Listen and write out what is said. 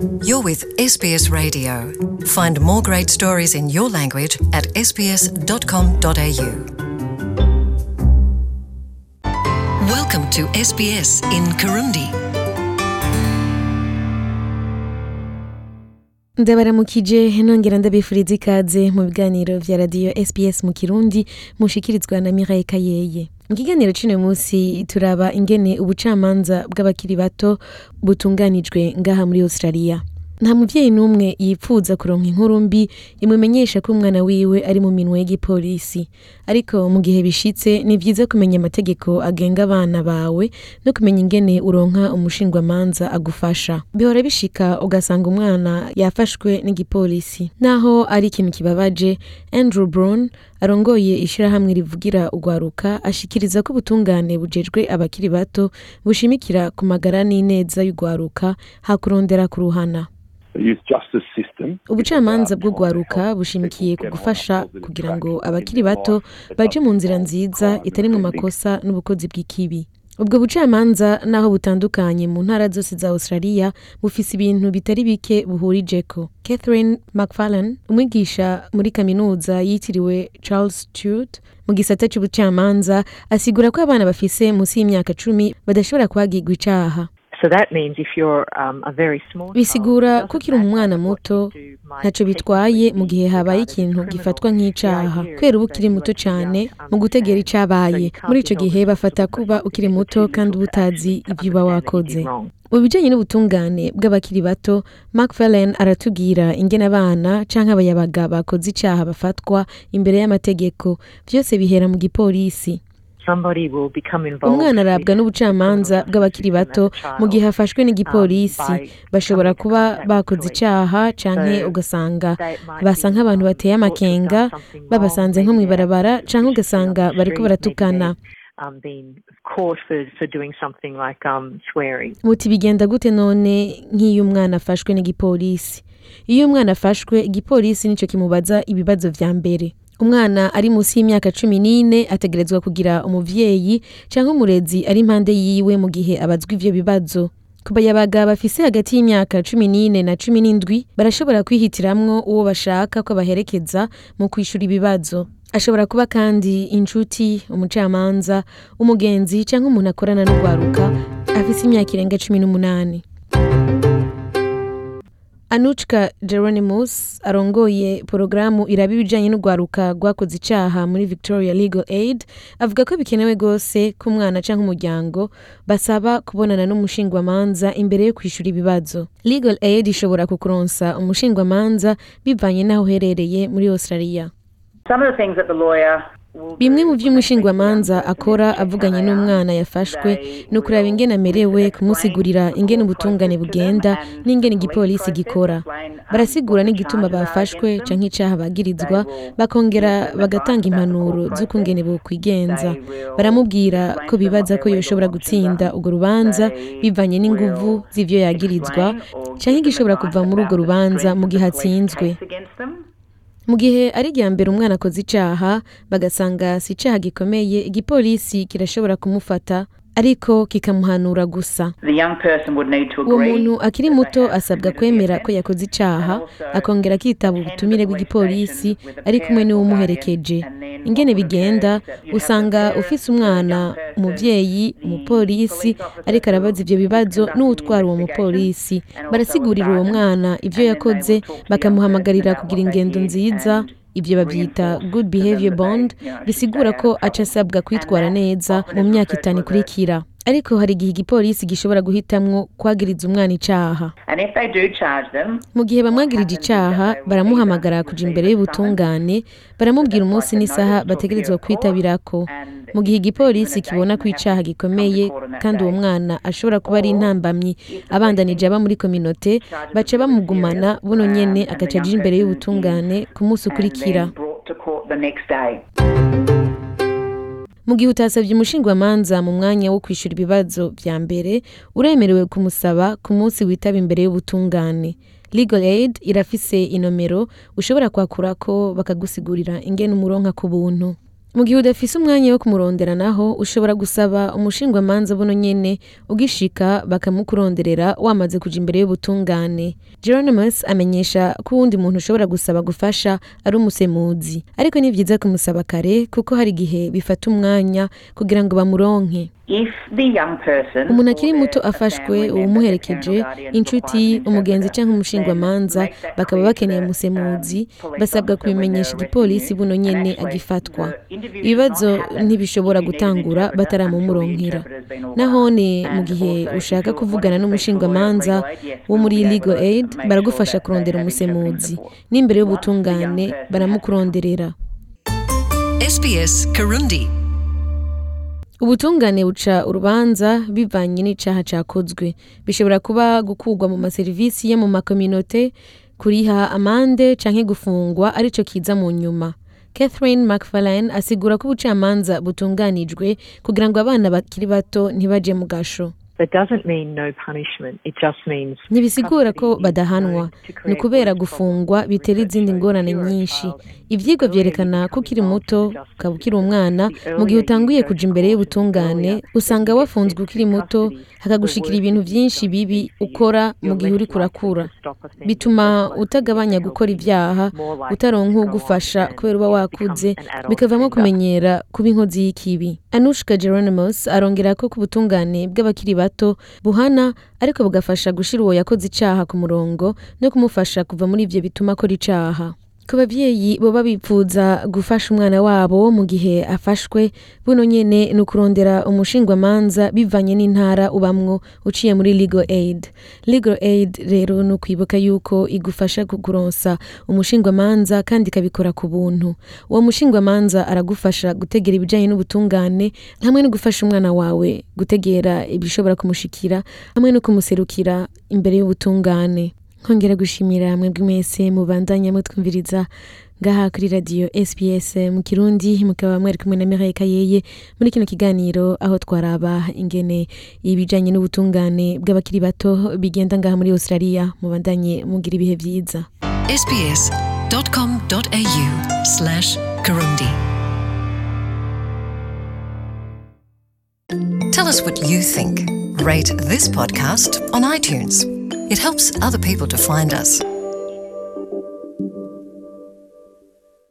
You're with SBS Radio. Find more great stories in your language at sbs.com.au. Welcome to SBS in Kirundi. Ndabaramukije nongera ndabifuriza ikaze mu biganiro vya radiyo sps mu kirundi mushikirizwa na miraye kayeye. Mu kiganiro c'uno munsi turaba ingene ubucamanza bw'abakiri bato butunganijwe ngaha muri australia. Nta muvyeyi n'umwe yipfuza kuronka inkuru mbi imumenyesha ko umwana wiwe ari mu minwe y'igipolisi. Ariko mu gihe bishitse ni vyiza kumenya amategeko agenga abana bawe no kumenya ingene uronka umushingwamanza agufasha. Bihora bishika ugasanga umwana yafashwe n'igipolisi. Naho ari ikintu kibabaje andrew brown arongoye ishirahamwe rivugira urwaruka ashikiriza ko ubutungane bujejwe abakiri bato bushimikira ku magara n'ineza y'urwaruka hakurondera kuruhana. Ubucamanza bw'urwaruka bushimikiye ku gufasha kugira ngo abakiri bato baje mu nzira nziza itarimwo amakosa n'ubukozi bw'ikibi. Ubwo bucamanza naho butandukanye mu ntara zose za australia bufise ibintu bitari bike buhurijeko catherine mcfarlan umwigisha muri kaminuza yitiriwe charles stewart mu gisata c'ubucamanza asigura ko abana bafise munsi y'imyaka cumi badashobora kuhagirwa icaha. So that means if you're um, a very small bisigura ko it kiri doesn't umwana muto ntaco bitwaye mu gihe habaye ikintu gifatwa idea kubera uba ukiri muto young mu gutegera can't muri held gihe bafata kuba ukiri muto kandi uba utazi ivyo uba wakoze. mu bijanye n'ubutungane bw'abakiri bato mark fellen aratubwira ingene abana canke abayabaga bakoze icaha bafatwa imbere y'amategeko. Vyose bihera mu gipolisi. Umwana arabwa n'ubucamanza bw'abakiri bato. mu gihe child. afashwe n'igipolisi um, bashobora kuba bakoze canke So ugasanga basa nk'abantu bateye amakenga babasanze nko mw'ibarabara canke suspicious ugasanga bariko baratukana. um, um, muti bigenda gute none nk'iyo umwana afashwe n'igipolisi? Iyo umwana afashwe igipolisi nico kimubaza ibibazo vya mbere. Umwana ari munsi y'imyaka cumi n'ine ategerezwa kugira umuvyeyi canke umurezi ari impande yiwe mu gihe abazwa ivyo bibazo. Ku bayabaga bafise hagati y'imyaka cumi n'ine na cumi n'indwi barashobora kwihitiramwo uwo bashaka ko baherekeza mu kwishura ibibazo. Ashobora kuba kandi inshuti umucamanza umugenzi canke umuntu akorana n'urwaruka afise imyaka irenga cumi n'umunani. Anuchka geronimus arongoye porogaramu iraba ibijanye n'urwaruka rwakoze icaha muri victoria legal aid avuga ko bikenewe rwose ko umwana canke umuryango basaba kubonana n'umushingwamanza imbere yo kwishura ibibazo. Legal aid ishobora kukuronsa umushingwamanza bivanye n'aho uherereye muri australia. Some of the things that the lawyer bimwe mu the akora avuganye n'umwana yafashwe ni ukuraba will ingene amerewe kumusigurira ingene ubutungane bugenda n'ingene igipolisi gikora barasigura n'igituma bafashwe canke icaha bagirizwa bakongera bagatanga impanuro z'ukungene bokwigenza baramubwira ko bibaza ko yoshobora gutsinda urwo rubanza bivanye n'inguvu z'ivyo yagirizwa canke igishobora kuva muri urwo rubanza mu gihe atsinzwe. Mu gihe ari irya mbere umwana akoze icaha bagasanga si icaha gikomeye igipolisi kirashobora kumufata. Ariko kikamuhanura gusa. Uwo muntu akiri muto asabwa kwemera ko yakoze also akongera akitaba ubutumire bw'igipolisi ari kumwe n'uwumuherekeje. ingene bigenda usanga ufise umwana the umupolisi ariko arabaza is bibazo n'uwutwara uwo mupolisi. barasigurira uwo mwana they yakoze bakamuhamagarira kugira ingendo nziza. Bavyita reinforce good behavior bond bisigura ko aca asabwa kwitwara neza mu myaka itanu ikurikira. Ariko hari igihe igipolisi gishobora guhitamwo kwagiriza umwana icaha. Mu gihe bamwagirije icaha baramuhamagara kuja imbere y'ubutungane baramubwira umunsi n'isaha bategerezwa kwitabirako. Mu gihe igipolisi kibona ko icaha gikomeye kandi uwo mwana ashobora kuba ari intambamyi abandanije aba muri kominote baca bamugumana buno nyene agaca aja imbere y'ubutungane ku munsi ukurikira. Mu gihe utasabye umushingwamanza mu mwanya wo kwishura ibibazo vya mbere uremerewe kumusaba ku munsi witaba imbere y'ubutungane. Legal aid irafise inomero ushobora kwakurako bakagusigurira ingene umuronka ku buntu. Mu gihe udafise umwanya wo kumurondera naho ushobora gusaba umushingwamanza buno nyene ugishika bakamukuronderera wamaze kuja imbere y'ubutungane. Geronimus amenyesha ko uwundi muntu ushobora gusaba gufasha ari umusemuzi. Ariko ni vyiza kumusaba kare kuko hari igihe bifata umwanya kugira ngo bamuronke. If the young person umuntu akiri muto afashwe uwumuherekeje inshuti umugenzi make that bakaba bakeneye umusemuzi um, basabwa kubimenyesha igipolisi buno actually, agifatwa. ibibazo ntibishobora gutangura bataramumuronkera nahone mu gihe ushaka kuvugana wanting to speak to a lawyer, n'umushingwamanza legal aid, yes, wo muri legal aid baragufasha kurondera umusemuzi. n'imbere y'ubutungane baramukuronderera ubutungane buca urubanza bivanye n'icaha cakozwe. Bishobora kuba gukurwa mu maserivisi yo mu makominote kuriha amande canke gufungwa arico kiza mu nyuma. Catherine mcfarlane asigura ko ubucamanza butunganijwe kugira ngo abana bakiri bato ntibaje mu gasho. That doesn't mean no punishment. It just means ntibisigura ko badahanwa ni ukubera gufungwa bitera izindi ngorane nyinshi. vyerekana earlier ko ukiri muto ukaba ukiri umwana mu gihe utanguye kuja imbere y'ubutungane usanga wafunzwe ukiri to muto hakagushikira ibintu it's bibi ukora mu gihe less uriko likely urakura to stop offending, bituma utagabanya gukora likely utaronka ugufasha kubera uba wakuze bikavamo kumenyera kuba inkozi y'ikibi anushka geronimos arongera ko ku butungane bw'abakiri bato buhana ariko bugafasha gushira uwo yakoze icaha ku murongo no kumufasha kuva muri ivyo bituma akora icaha ku bavyeyi boba bipfuza gufasha umwana wabo mu gihe afashwe buno nyene ni ukurondera umushingwamanza bivanye n'intara ubamwo uciye muri legal aid. Legal aid rero ni ukwibuka yuko igufasha kukuronsa umushingwamanza kandi ikabikora ku buntu. Uwo mushingwamanza aragufasha gutegera ibijanye n'ubutungane hamwe no gufasha umwana wawe gutegera ibishobora kumushikira hamwe no kumuserukira imbere y'ubutungane. Nkongera gushimira mwebwe mwese mubandanya mutwumviriza ngaha kuri radiyo sps mu kirundi mukaba mwari kumwe na Mireille Kayeye muri kino kiganiro aho twaraba ingene ibijanye n'ubutungane bw'abakiri bato bigenda ngaha muri australia mubandanye mugira ibihe vyiza sbs.com.au Kirundi. Tell us what you think. Rate this podcast on iTunes. It helps other people to find us.